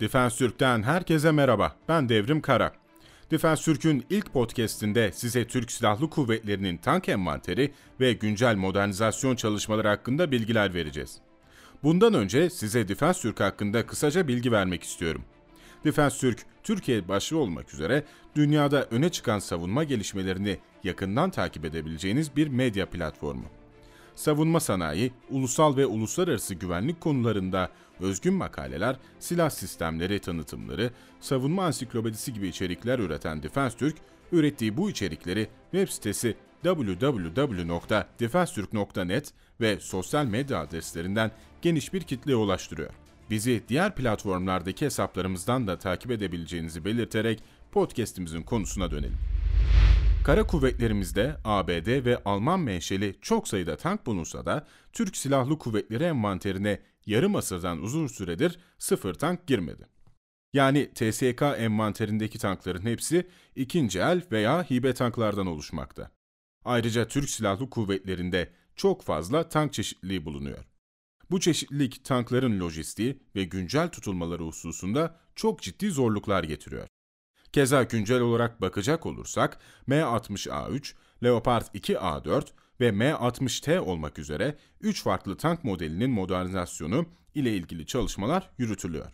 Defense Türk'ten herkese merhaba. Ben Devrim Kara. Defense Türk'ün ilk podcast'inde size Türk Silahlı Kuvvetleri'nin tank envanteri ve güncel modernizasyon çalışmaları hakkında bilgiler vereceğiz. Bundan önce size Defense Türk hakkında kısaca bilgi vermek istiyorum. Defense Türk, Türkiye başta olmak üzere dünyada öne çıkan savunma gelişmelerini yakından takip edebileceğiniz bir medya platformu savunma sanayi, ulusal ve uluslararası güvenlik konularında özgün makaleler, silah sistemleri tanıtımları, savunma ansiklopedisi gibi içerikler üreten Defense Türk, ürettiği bu içerikleri web sitesi www.defensetürk.net ve sosyal medya adreslerinden geniş bir kitleye ulaştırıyor. Bizi diğer platformlardaki hesaplarımızdan da takip edebileceğinizi belirterek podcast'imizin konusuna dönelim. Kara kuvvetlerimizde ABD ve Alman menşeli çok sayıda tank bulunsa da Türk Silahlı Kuvvetleri envanterine yarım asırdan uzun süredir sıfır tank girmedi. Yani TSK envanterindeki tankların hepsi ikinci el veya hibe tanklardan oluşmakta. Ayrıca Türk Silahlı Kuvvetleri'nde çok fazla tank çeşitliliği bulunuyor. Bu çeşitlilik tankların lojistiği ve güncel tutulmaları hususunda çok ciddi zorluklar getiriyor. Keza güncel olarak bakacak olursak M60A3, Leopard 2A4 ve M60T olmak üzere 3 farklı tank modelinin modernizasyonu ile ilgili çalışmalar yürütülüyor.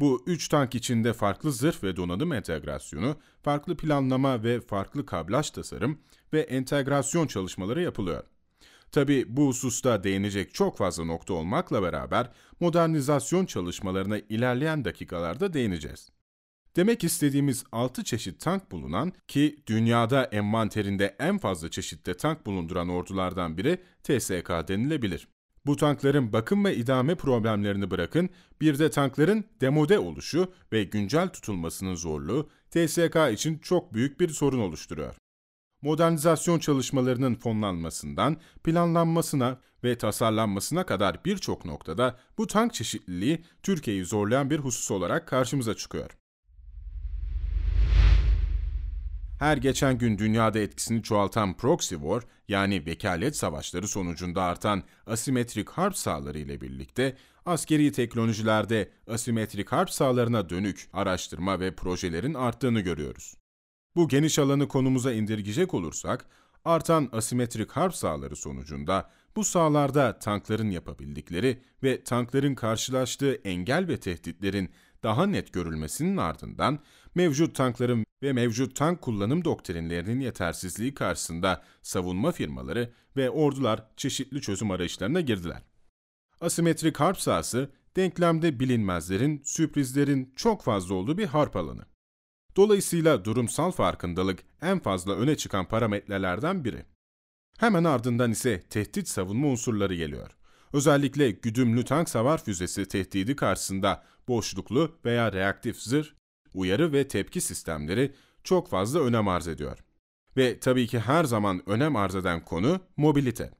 Bu 3 tank içinde farklı zırh ve donanım entegrasyonu, farklı planlama ve farklı kablaj tasarım ve entegrasyon çalışmaları yapılıyor. Tabi bu hususta değinecek çok fazla nokta olmakla beraber modernizasyon çalışmalarına ilerleyen dakikalarda değineceğiz. Demek istediğimiz 6 çeşit tank bulunan ki dünyada envanterinde en fazla çeşitte tank bulunduran ordulardan biri TSK denilebilir. Bu tankların bakım ve idame problemlerini bırakın, bir de tankların demode oluşu ve güncel tutulmasının zorluğu TSK için çok büyük bir sorun oluşturuyor. Modernizasyon çalışmalarının fonlanmasından planlanmasına ve tasarlanmasına kadar birçok noktada bu tank çeşitliliği Türkiye'yi zorlayan bir husus olarak karşımıza çıkıyor. Her geçen gün dünyada etkisini çoğaltan proxy war yani vekalet savaşları sonucunda artan asimetrik harp sahaları ile birlikte askeri teknolojilerde asimetrik harp sahalarına dönük araştırma ve projelerin arttığını görüyoruz. Bu geniş alanı konumuza indirgeyecek olursak, artan asimetrik harp sahaları sonucunda bu sahalarda tankların yapabildikleri ve tankların karşılaştığı engel ve tehditlerin daha net görülmesinin ardından mevcut tankların ve mevcut tank kullanım doktrinlerinin yetersizliği karşısında savunma firmaları ve ordular çeşitli çözüm arayışlarına girdiler. Asimetrik harp sahası, denklemde bilinmezlerin, sürprizlerin çok fazla olduğu bir harp alanı. Dolayısıyla durumsal farkındalık en fazla öne çıkan parametrelerden biri. Hemen ardından ise tehdit savunma unsurları geliyor. Özellikle güdümlü tank savar füzesi tehdidi karşısında boşluklu veya reaktif zırh, uyarı ve tepki sistemleri çok fazla önem arz ediyor. Ve tabii ki her zaman önem arz eden konu mobilite.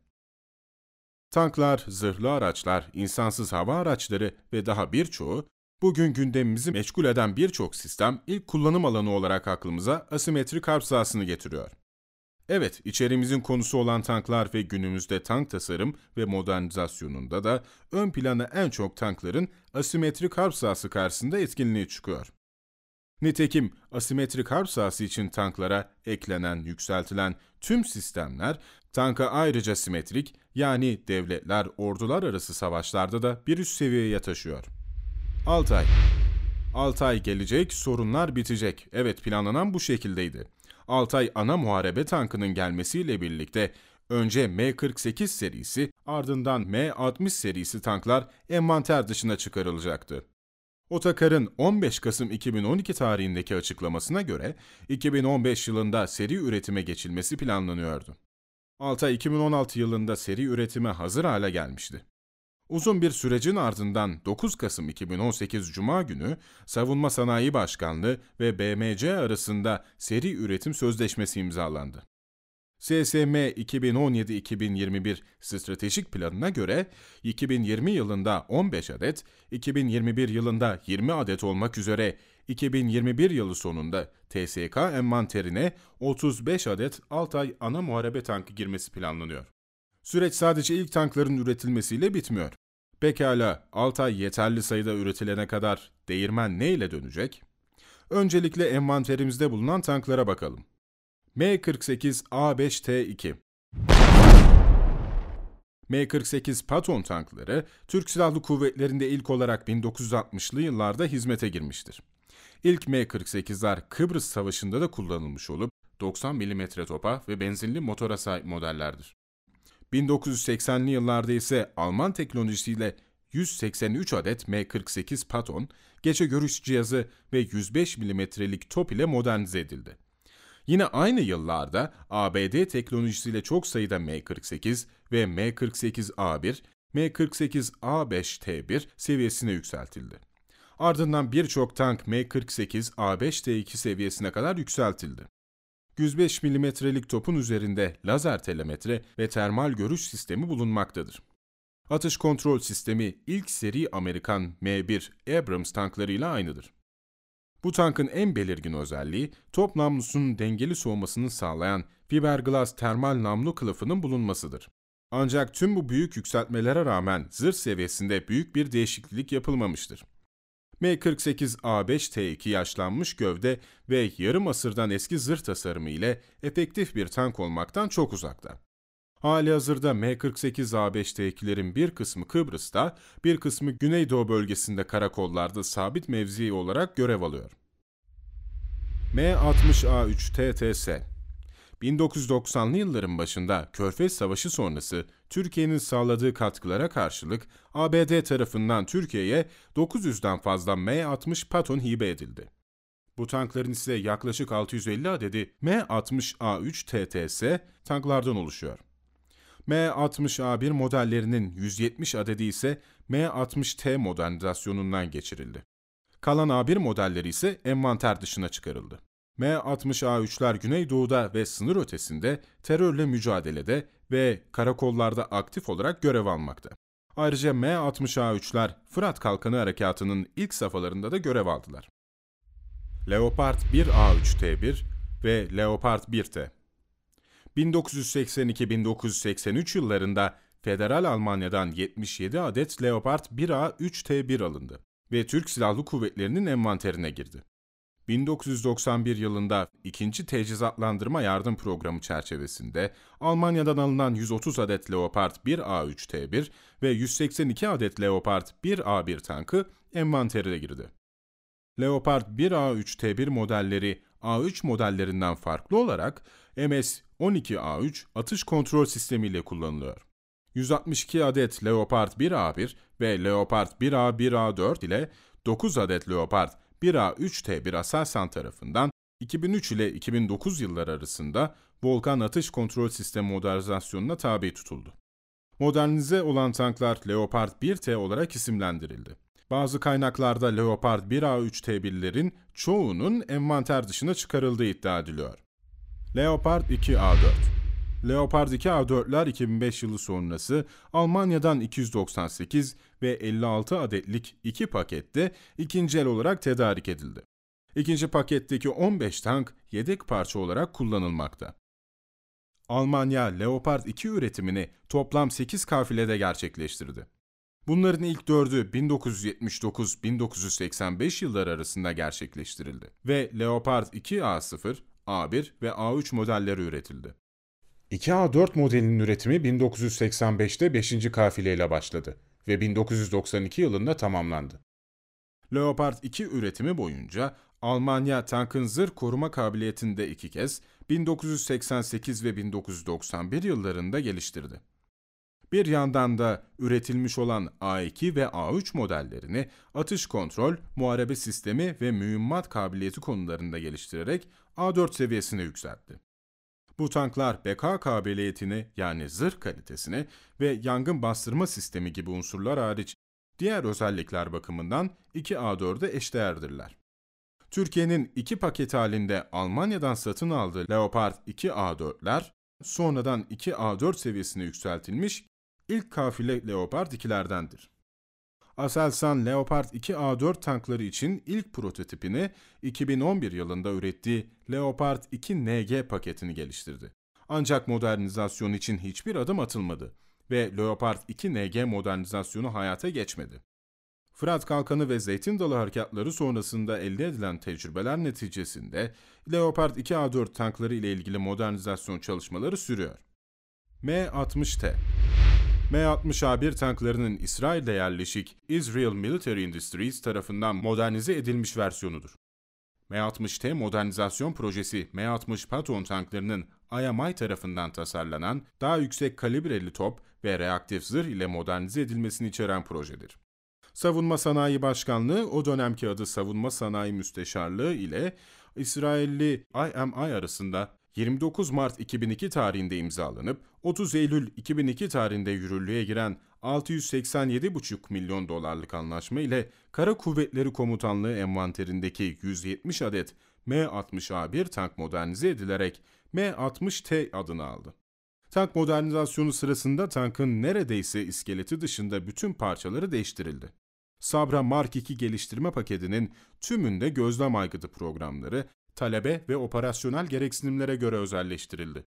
Tanklar, zırhlı araçlar, insansız hava araçları ve daha birçoğu bugün gündemimizi meşgul eden birçok sistem ilk kullanım alanı olarak aklımıza asimetrik harp sahasını getiriyor. Evet, içerimizin konusu olan tanklar ve günümüzde tank tasarım ve modernizasyonunda da ön plana en çok tankların asimetrik harp sahası karşısında etkinliği çıkıyor. Nitekim asimetrik harp sahası için tanklara eklenen, yükseltilen tüm sistemler tanka ayrıca simetrik yani devletler, ordular arası savaşlarda da bir üst seviyeye taşıyor. Altay Altay gelecek, sorunlar bitecek. Evet planlanan bu şekildeydi. Altay ana muharebe tankının gelmesiyle birlikte önce M48 serisi ardından M60 serisi tanklar envanter dışına çıkarılacaktı. Otakar'ın 15 Kasım 2012 tarihindeki açıklamasına göre 2015 yılında seri üretime geçilmesi planlanıyordu. Altay 2016 yılında seri üretime hazır hale gelmişti. Uzun bir sürecin ardından 9 Kasım 2018 Cuma günü Savunma Sanayi Başkanlığı ve BMC arasında seri üretim sözleşmesi imzalandı. SSM 2017-2021 stratejik planına göre 2020 yılında 15 adet, 2021 yılında 20 adet olmak üzere 2021 yılı sonunda TSK envanterine 35 adet Altay ana muharebe tankı girmesi planlanıyor. Süreç sadece ilk tankların üretilmesiyle bitmiyor. Pekala Altay yeterli sayıda üretilene kadar değirmen ne ile dönecek? Öncelikle envanterimizde bulunan tanklara bakalım. M48A5T2 M48 Patton tankları, Türk Silahlı Kuvvetleri'nde ilk olarak 1960'lı yıllarda hizmete girmiştir. İlk M48'ler Kıbrıs Savaşı'nda da kullanılmış olup 90 mm topa ve benzinli motora sahip modellerdir. 1980'li yıllarda ise Alman teknolojisiyle 183 adet M48 Patton, gece görüş cihazı ve 105 mm'lik top ile modernize edildi. Yine aynı yıllarda ABD teknolojisiyle çok sayıda M48 ve M48A1, M48A5T1 seviyesine yükseltildi. Ardından birçok tank M48A5T2 seviyesine kadar yükseltildi. 105 mm'lik topun üzerinde lazer telemetre ve termal görüş sistemi bulunmaktadır. Atış kontrol sistemi ilk seri Amerikan M1 Abrams tanklarıyla aynıdır. Bu tankın en belirgin özelliği, top namlusunun dengeli soğumasını sağlayan fiberglass termal namlu kılıfının bulunmasıdır. Ancak tüm bu büyük yükseltmelere rağmen zırh seviyesinde büyük bir değişiklik yapılmamıştır. M48A5T2 yaşlanmış gövde ve yarım asırdan eski zırh tasarımı ile efektif bir tank olmaktan çok uzakta. Hali hazırda M48A5T2'lerin bir kısmı Kıbrıs'ta, bir kısmı Güneydoğu bölgesinde karakollarda sabit mevzi olarak görev alıyor. M60A3 TTS 1990'lı yılların başında Körfez Savaşı sonrası Türkiye'nin sağladığı katkılara karşılık ABD tarafından Türkiye'ye 900'den fazla M60 Patton hibe edildi. Bu tankların ise yaklaşık 650 adedi M60A3 TTS tanklardan oluşuyor. M60A1 modellerinin 170 adedi ise M60T modernizasyonundan geçirildi. Kalan A1 modelleri ise envanter dışına çıkarıldı. M60A3'ler Güneydoğu'da ve sınır ötesinde terörle mücadelede ve karakollarda aktif olarak görev almakta. Ayrıca M60A3'ler Fırat Kalkanı Harekatı'nın ilk safhalarında da görev aldılar. Leopard 1A3T1 ve Leopard 1T 1982-1983 yıllarında Federal Almanya'dan 77 adet Leopard 1A3T1 alındı ve Türk Silahlı Kuvvetleri'nin envanterine girdi. 1991 yılında ikinci Teçhizatlandırma Yardım Programı çerçevesinde Almanya'dan alınan 130 adet Leopard 1A3T1 ve 182 adet Leopard 1A1 tankı envantere girdi. Leopard 1A3T1 modelleri A3 modellerinden farklı olarak MS-12A3 atış kontrol sistemiyle kullanılıyor. 162 adet Leopard 1A1 ve Leopard 1A1A4 ile 9 adet Leopard 1A3T1 Aselsan tarafından 2003 ile 2009 yılları arasında Volkan Atış Kontrol Sistemi modernizasyonuna tabi tutuldu. Modernize olan tanklar Leopard 1T olarak isimlendirildi. Bazı kaynaklarda Leopard 1A3T1'lerin çoğunun envanter dışına çıkarıldığı iddia ediliyor. Leopard 2A4 Leopard 2A4'ler 2005 yılı sonrası Almanya'dan 298 ve 56 adetlik iki pakette ikinci el olarak tedarik edildi. İkinci paketteki 15 tank yedek parça olarak kullanılmakta. Almanya Leopard 2 üretimini toplam 8 kafilede gerçekleştirdi. Bunların ilk dördü 1979-1985 yılları arasında gerçekleştirildi ve Leopard 2A0, A1 ve A3 modelleri üretildi. 2A4 modelinin üretimi 1985'te 5. kafileyle başladı ve 1992 yılında tamamlandı. Leopard 2 üretimi boyunca Almanya tankın zırh koruma kabiliyetinde iki kez 1988 ve 1991 yıllarında geliştirdi. Bir yandan da üretilmiş olan A2 ve A3 modellerini atış kontrol, muharebe sistemi ve mühimmat kabiliyeti konularında geliştirerek A4 seviyesine yükseltti. Bu tanklar beka kabiliyetini yani zırh kalitesini ve yangın bastırma sistemi gibi unsurlar hariç diğer özellikler bakımından 2A4'e eşdeğerdirler. Türkiye'nin iki paket halinde Almanya'dan satın aldığı Leopard 2A4'ler sonradan 2A4 seviyesine yükseltilmiş ilk kafile Leopard 2'lerdendir. Aselsan Leopard 2A4 tankları için ilk prototipini 2011 yılında ürettiği Leopard 2 NG paketini geliştirdi. Ancak modernizasyon için hiçbir adım atılmadı ve Leopard 2 NG modernizasyonu hayata geçmedi. Fırat Kalkanı ve Zeytin Dalı harekatları sonrasında elde edilen tecrübeler neticesinde Leopard 2A4 tankları ile ilgili modernizasyon çalışmaları sürüyor. M60T M60A1 tanklarının İsrail'de yerleşik Israel Military Industries tarafından modernize edilmiş versiyonudur. M60T modernizasyon projesi M60 Patton tanklarının IMI tarafından tasarlanan daha yüksek kalibreli top ve reaktif zırh ile modernize edilmesini içeren projedir. Savunma Sanayi Başkanlığı o dönemki adı Savunma Sanayi Müsteşarlığı ile İsrailli IMI arasında 29 Mart 2002 tarihinde imzalanıp 30 Eylül 2002 tarihinde yürürlüğe giren 687,5 milyon dolarlık anlaşma ile Kara Kuvvetleri Komutanlığı envanterindeki 170 adet M60A1 tank modernize edilerek M60T adını aldı. Tank modernizasyonu sırasında tankın neredeyse iskeleti dışında bütün parçaları değiştirildi. Sabra Mark II geliştirme paketinin tümünde gözlem aygıtı programları, talebe ve operasyonel gereksinimlere göre özelleştirildi.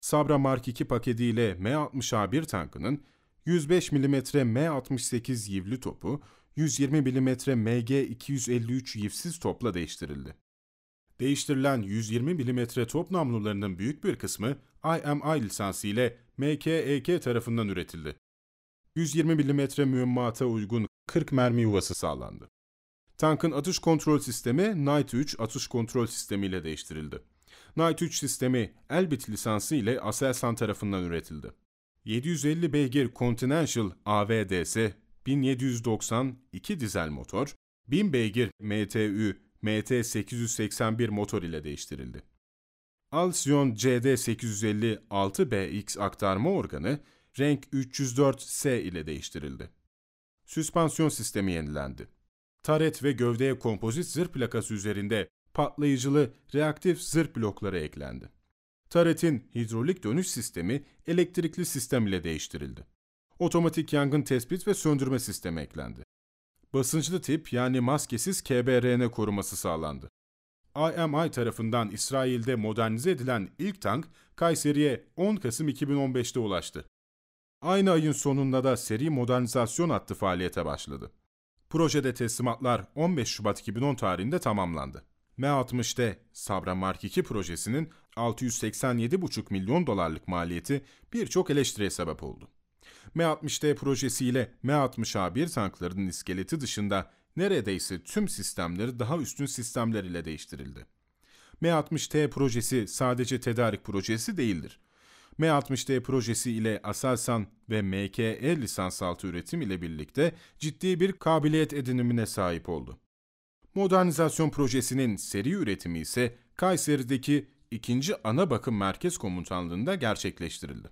Sabra Mark II paketiyle M60A1 tankının 105 mm M68 yivli topu, 120 mm MG253 yivsiz topla değiştirildi. Değiştirilen 120 mm top namlularının büyük bir kısmı IMI lisansı ile MKEK tarafından üretildi. 120 mm mühemmata uygun 40 mermi yuvası sağlandı. Tankın atış kontrol sistemi Night 3 atış kontrol sistemi ile değiştirildi. Night 3 sistemi Elbit lisansı ile Aselsan tarafından üretildi. 750 beygir Continental AVDS 1790 2 dizel motor, 1000 beygir MTU MT881 motor ile değiştirildi. Alcyon CD850 6BX aktarma organı renk 304S ile değiştirildi. Süspansiyon sistemi yenilendi. Taret ve gövdeye kompozit zırh plakası üzerinde patlayıcılı reaktif zırh blokları eklendi. Taretin hidrolik dönüş sistemi elektrikli sistem ile değiştirildi. Otomatik yangın tespit ve söndürme sistemi eklendi. Basınçlı tip yani maskesiz KBRN koruması sağlandı. IMI tarafından İsrail'de modernize edilen ilk tank Kayseri'ye 10 Kasım 2015'te ulaştı. Aynı ayın sonunda da seri modernizasyon hattı faaliyete başladı. Projede teslimatlar 15 Şubat 2010 tarihinde tamamlandı. M60'te Sabra Mark II projesinin 687,5 milyon dolarlık maliyeti birçok eleştiriye sebep oldu. M60T projesiyle M60A1 tanklarının iskeleti dışında neredeyse tüm sistemleri daha üstün sistemler ile değiştirildi. M60T projesi sadece tedarik projesi değildir. M60T projesi ile Aselsan ve MKE lisans altı üretim ile birlikte ciddi bir kabiliyet edinimine sahip oldu. Modernizasyon projesinin seri üretimi ise Kayseri'deki 2. Ana Bakım Merkez Komutanlığı'nda gerçekleştirildi.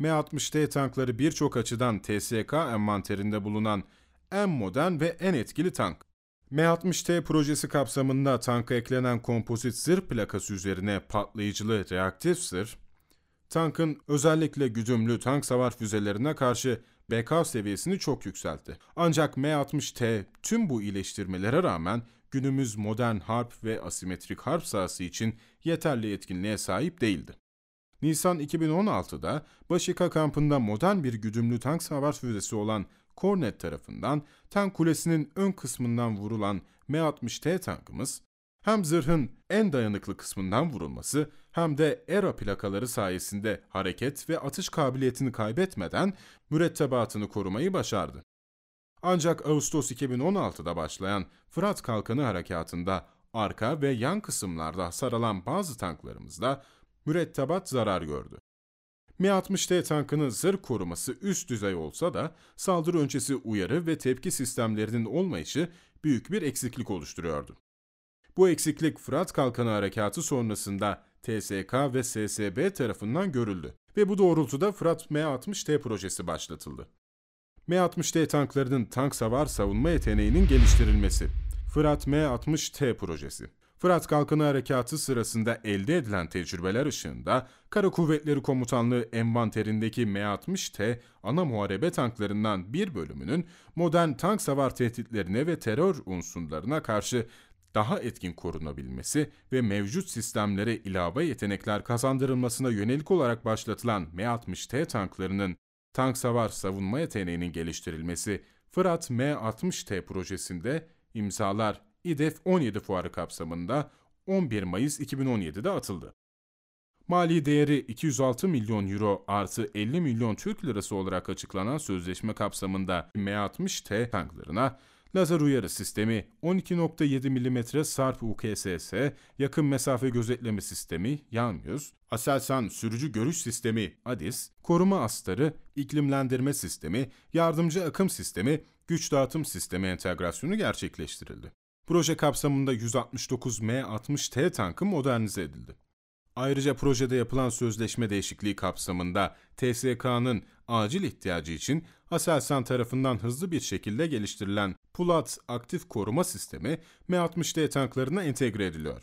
M60T tankları birçok açıdan TSK envanterinde bulunan en modern ve en etkili tank. M60T projesi kapsamında tanka eklenen kompozit zırh plakası üzerine patlayıcılı reaktif zırh, tankın özellikle güdümlü tank savar füzelerine karşı BK seviyesini çok yükseltti. Ancak M60T tüm bu iyileştirmelere rağmen günümüz modern harp ve asimetrik harp sahası için yeterli etkinliğe sahip değildi. Nisan 2016'da Başika kampında modern bir güdümlü tank savar füzesi olan Kornet tarafından tank kulesinin ön kısmından vurulan M60T tankımız, hem zırhın en dayanıklı kısmından vurulması hem de ERA plakaları sayesinde hareket ve atış kabiliyetini kaybetmeden mürettebatını korumayı başardı. Ancak Ağustos 2016'da başlayan Fırat Kalkanı harekatında arka ve yan kısımlarda hasar bazı tanklarımızda mürettebat zarar gördü. Mi-60T tankının zırh koruması üst düzey olsa da saldırı öncesi uyarı ve tepki sistemlerinin olmayışı büyük bir eksiklik oluşturuyordu. Bu eksiklik Fırat Kalkanı Harekatı sonrasında TSK ve SSB tarafından görüldü ve bu doğrultuda Fırat M60T projesi başlatıldı. M60T tanklarının tank savar savunma yeteneğinin geliştirilmesi. Fırat M60T projesi. Fırat Kalkanı Harekatı sırasında elde edilen tecrübeler ışığında Kara Kuvvetleri Komutanlığı envanterindeki M60T ana muharebe tanklarından bir bölümünün modern tank savar tehditlerine ve terör unsurlarına karşı daha etkin korunabilmesi ve mevcut sistemlere ilave yetenekler kazandırılmasına yönelik olarak başlatılan M60T tanklarının tank savar savunma yeteneğinin geliştirilmesi Fırat M60T projesinde imzalar İDEF 17 fuarı kapsamında 11 Mayıs 2017'de atıldı. Mali değeri 206 milyon euro artı 50 milyon Türk lirası olarak açıklanan sözleşme kapsamında M60T tanklarına lazer uyarı sistemi, 12.7 mm SARP UKSS, yakın mesafe gözetleme sistemi YAMYÜZ, Aselsan sürücü görüş sistemi ADIS, koruma astarı, iklimlendirme sistemi, yardımcı akım sistemi, güç dağıtım sistemi entegrasyonu gerçekleştirildi. Proje kapsamında 169 M60T tankı modernize edildi. Ayrıca projede yapılan sözleşme değişikliği kapsamında TSK'nın acil ihtiyacı için Aselsan tarafından hızlı bir şekilde geliştirilen Pulat aktif koruma sistemi M60T tanklarına entegre ediliyor.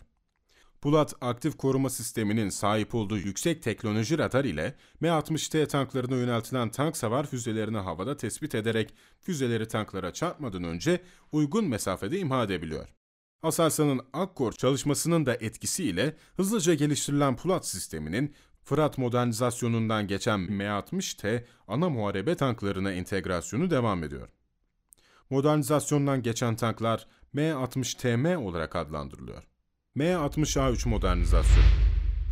Pulat aktif koruma sisteminin sahip olduğu yüksek teknoloji radar ile M60T tanklarına yöneltilen tank savar füzelerini havada tespit ederek füzeleri tanklara çarpmadan önce uygun mesafede imha edebiliyor. Aselsan'ın Akkor çalışmasının da etkisiyle hızlıca geliştirilen Pulat sisteminin Fırat modernizasyonundan geçen M60T ana muharebe tanklarına entegrasyonu devam ediyor. Modernizasyondan geçen tanklar M60TM olarak adlandırılıyor. M60A3 modernizasyon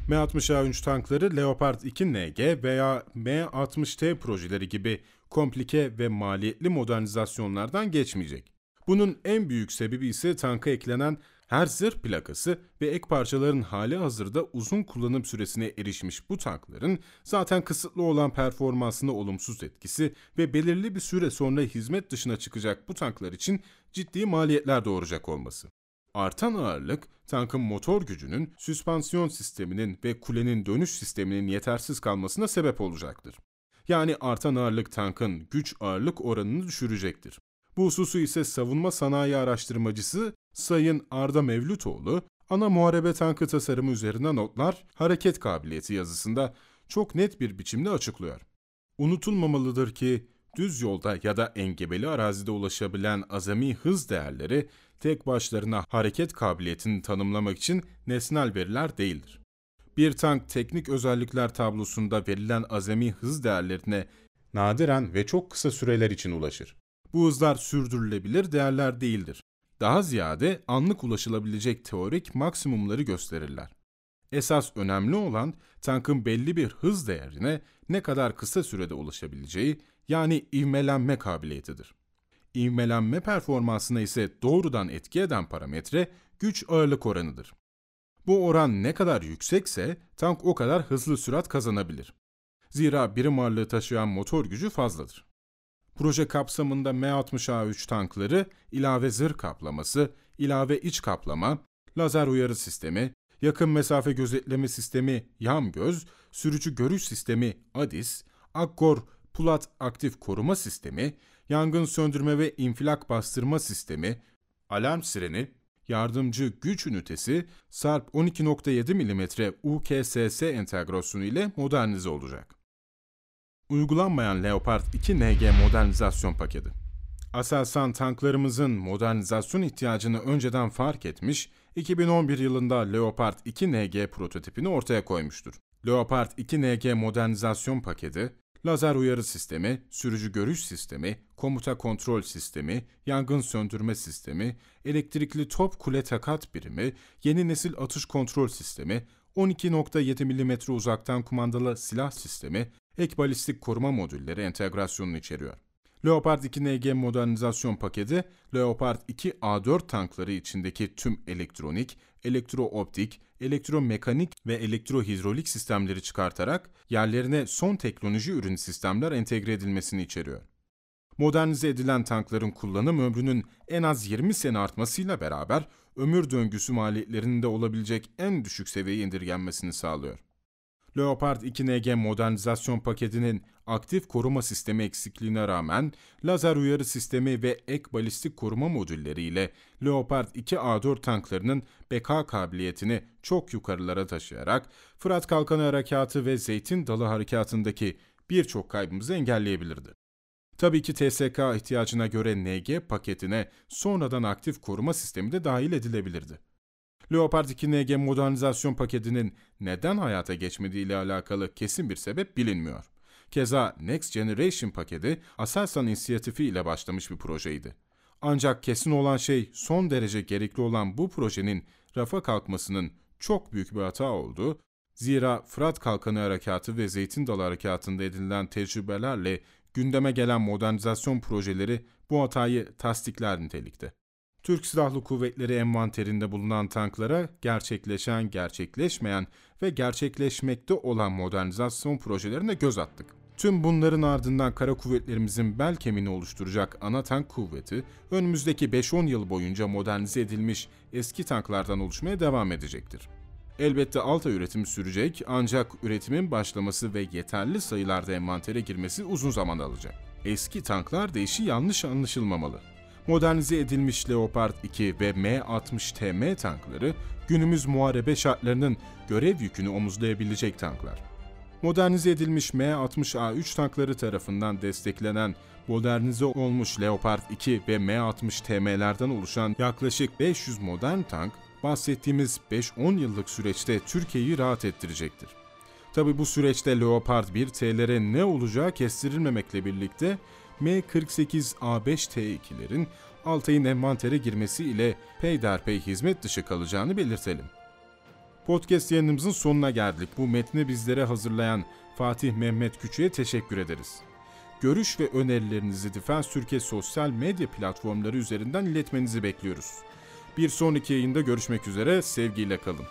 M60A3 tankları Leopard 2 NG veya M60T projeleri gibi komplike ve maliyetli modernizasyonlardan geçmeyecek. Bunun en büyük sebebi ise tanka eklenen her zırh plakası ve ek parçaların hali hazırda uzun kullanım süresine erişmiş bu tankların zaten kısıtlı olan performansına olumsuz etkisi ve belirli bir süre sonra hizmet dışına çıkacak bu tanklar için ciddi maliyetler doğuracak olması. Artan ağırlık, tankın motor gücünün, süspansiyon sisteminin ve kulenin dönüş sisteminin yetersiz kalmasına sebep olacaktır. Yani artan ağırlık tankın güç ağırlık oranını düşürecektir. Bu hususu ise savunma sanayi araştırmacısı Sayın Arda Mevlütoğlu, ana muharebe tankı tasarımı üzerine notlar, hareket kabiliyeti yazısında çok net bir biçimde açıklıyor. Unutulmamalıdır ki düz yolda ya da engebeli arazide ulaşabilen azami hız değerleri tek başlarına hareket kabiliyetini tanımlamak için nesnel veriler değildir. Bir tank teknik özellikler tablosunda verilen azami hız değerlerine nadiren ve çok kısa süreler için ulaşır. Bu hızlar sürdürülebilir değerler değildir. Daha ziyade anlık ulaşılabilecek teorik maksimumları gösterirler. Esas önemli olan tankın belli bir hız değerine ne kadar kısa sürede ulaşabileceği yani ivmelenme kabiliyetidir. İvmelenme performansına ise doğrudan etki eden parametre güç ağırlık oranıdır. Bu oran ne kadar yüksekse tank o kadar hızlı sürat kazanabilir. Zira birim ağırlığı taşıyan motor gücü fazladır. Proje kapsamında M60A3 tankları ilave zırh kaplaması, ilave iç kaplama, lazer uyarı sistemi, yakın mesafe gözetleme sistemi YAMGÖZ, sürücü görüş sistemi ADIS, Akkor Pulat aktif koruma sistemi, yangın söndürme ve infilak bastırma sistemi, alarm sireni, yardımcı güç ünitesi SARP 12.7 mm UKSS entegrasyonu ile modernize olacak. Uygulanmayan Leopard 2 NG modernizasyon paketi. Aselsan tanklarımızın modernizasyon ihtiyacını önceden fark etmiş, 2011 yılında Leopard 2 NG prototipini ortaya koymuştur. Leopard 2 NG modernizasyon paketi, lazer uyarı sistemi, sürücü görüş sistemi, komuta kontrol sistemi, yangın söndürme sistemi, elektrikli top kule takat birimi, yeni nesil atış kontrol sistemi, 12.7 mm uzaktan kumandalı silah sistemi, ek balistik koruma modülleri entegrasyonunu içeriyor. Leopard 2 NG modernizasyon paketi, Leopard 2 A4 tankları içindeki tüm elektronik, elektrooptik, elektromekanik ve elektrohidrolik sistemleri çıkartarak yerlerine son teknoloji ürün sistemler entegre edilmesini içeriyor. Modernize edilen tankların kullanım ömrünün en az 20 sene artmasıyla beraber ömür döngüsü maliyetlerinin de olabilecek en düşük seviyeye indirgenmesini sağlıyor. Leopard 2NG modernizasyon paketinin aktif koruma sistemi eksikliğine rağmen lazer uyarı sistemi ve ek balistik koruma modülleriyle Leopard 2A4 tanklarının BK kabiliyetini çok yukarılara taşıyarak Fırat Kalkanı Harekatı ve Zeytin Dalı Harekatı'ndaki birçok kaybımızı engelleyebilirdi. Tabii ki TSK ihtiyacına göre NG paketine sonradan aktif koruma sistemi de dahil edilebilirdi. Leopard 2 NG modernizasyon paketinin neden hayata geçmediği ile alakalı kesin bir sebep bilinmiyor. Keza Next Generation paketi Aselsan inisiyatifi ile başlamış bir projeydi. Ancak kesin olan şey son derece gerekli olan bu projenin rafa kalkmasının çok büyük bir hata oldu. Zira Fırat Kalkanı Harekatı ve Zeytin Dalı Harekatı'nda edinilen tecrübelerle gündeme gelen modernizasyon projeleri bu hatayı tasdikler nitelikte. Türk Silahlı Kuvvetleri envanterinde bulunan tanklara gerçekleşen, gerçekleşmeyen ve gerçekleşmekte olan modernizasyon projelerine göz attık. Tüm bunların ardından kara kuvvetlerimizin bel kemiğini oluşturacak ana tank kuvveti, önümüzdeki 5-10 yıl boyunca modernize edilmiş eski tanklardan oluşmaya devam edecektir. Elbette alta üretim sürecek ancak üretimin başlaması ve yeterli sayılarda envantere girmesi uzun zaman alacak. Eski tanklar değişi yanlış anlaşılmamalı. Modernize edilmiş Leopard 2 ve M60TM tankları günümüz muharebe şartlarının görev yükünü omuzlayabilecek tanklar. Modernize edilmiş M60A3 tankları tarafından desteklenen modernize olmuş Leopard 2 ve M60TM'lerden oluşan yaklaşık 500 modern tank bahsettiğimiz 5-10 yıllık süreçte Türkiye'yi rahat ettirecektir. Tabi bu süreçte Leopard 1 T'lere ne olacağı kestirilmemekle birlikte M48A5T2'lerin Altay'ın envantere girmesi ile peyderpey hizmet dışı kalacağını belirtelim. Podcast yayınımızın sonuna geldik. Bu metni bizlere hazırlayan Fatih Mehmet Küçük'e teşekkür ederiz. Görüş ve önerilerinizi Defense Türkiye sosyal medya platformları üzerinden iletmenizi bekliyoruz. Bir sonraki yayında görüşmek üzere, sevgiyle kalın.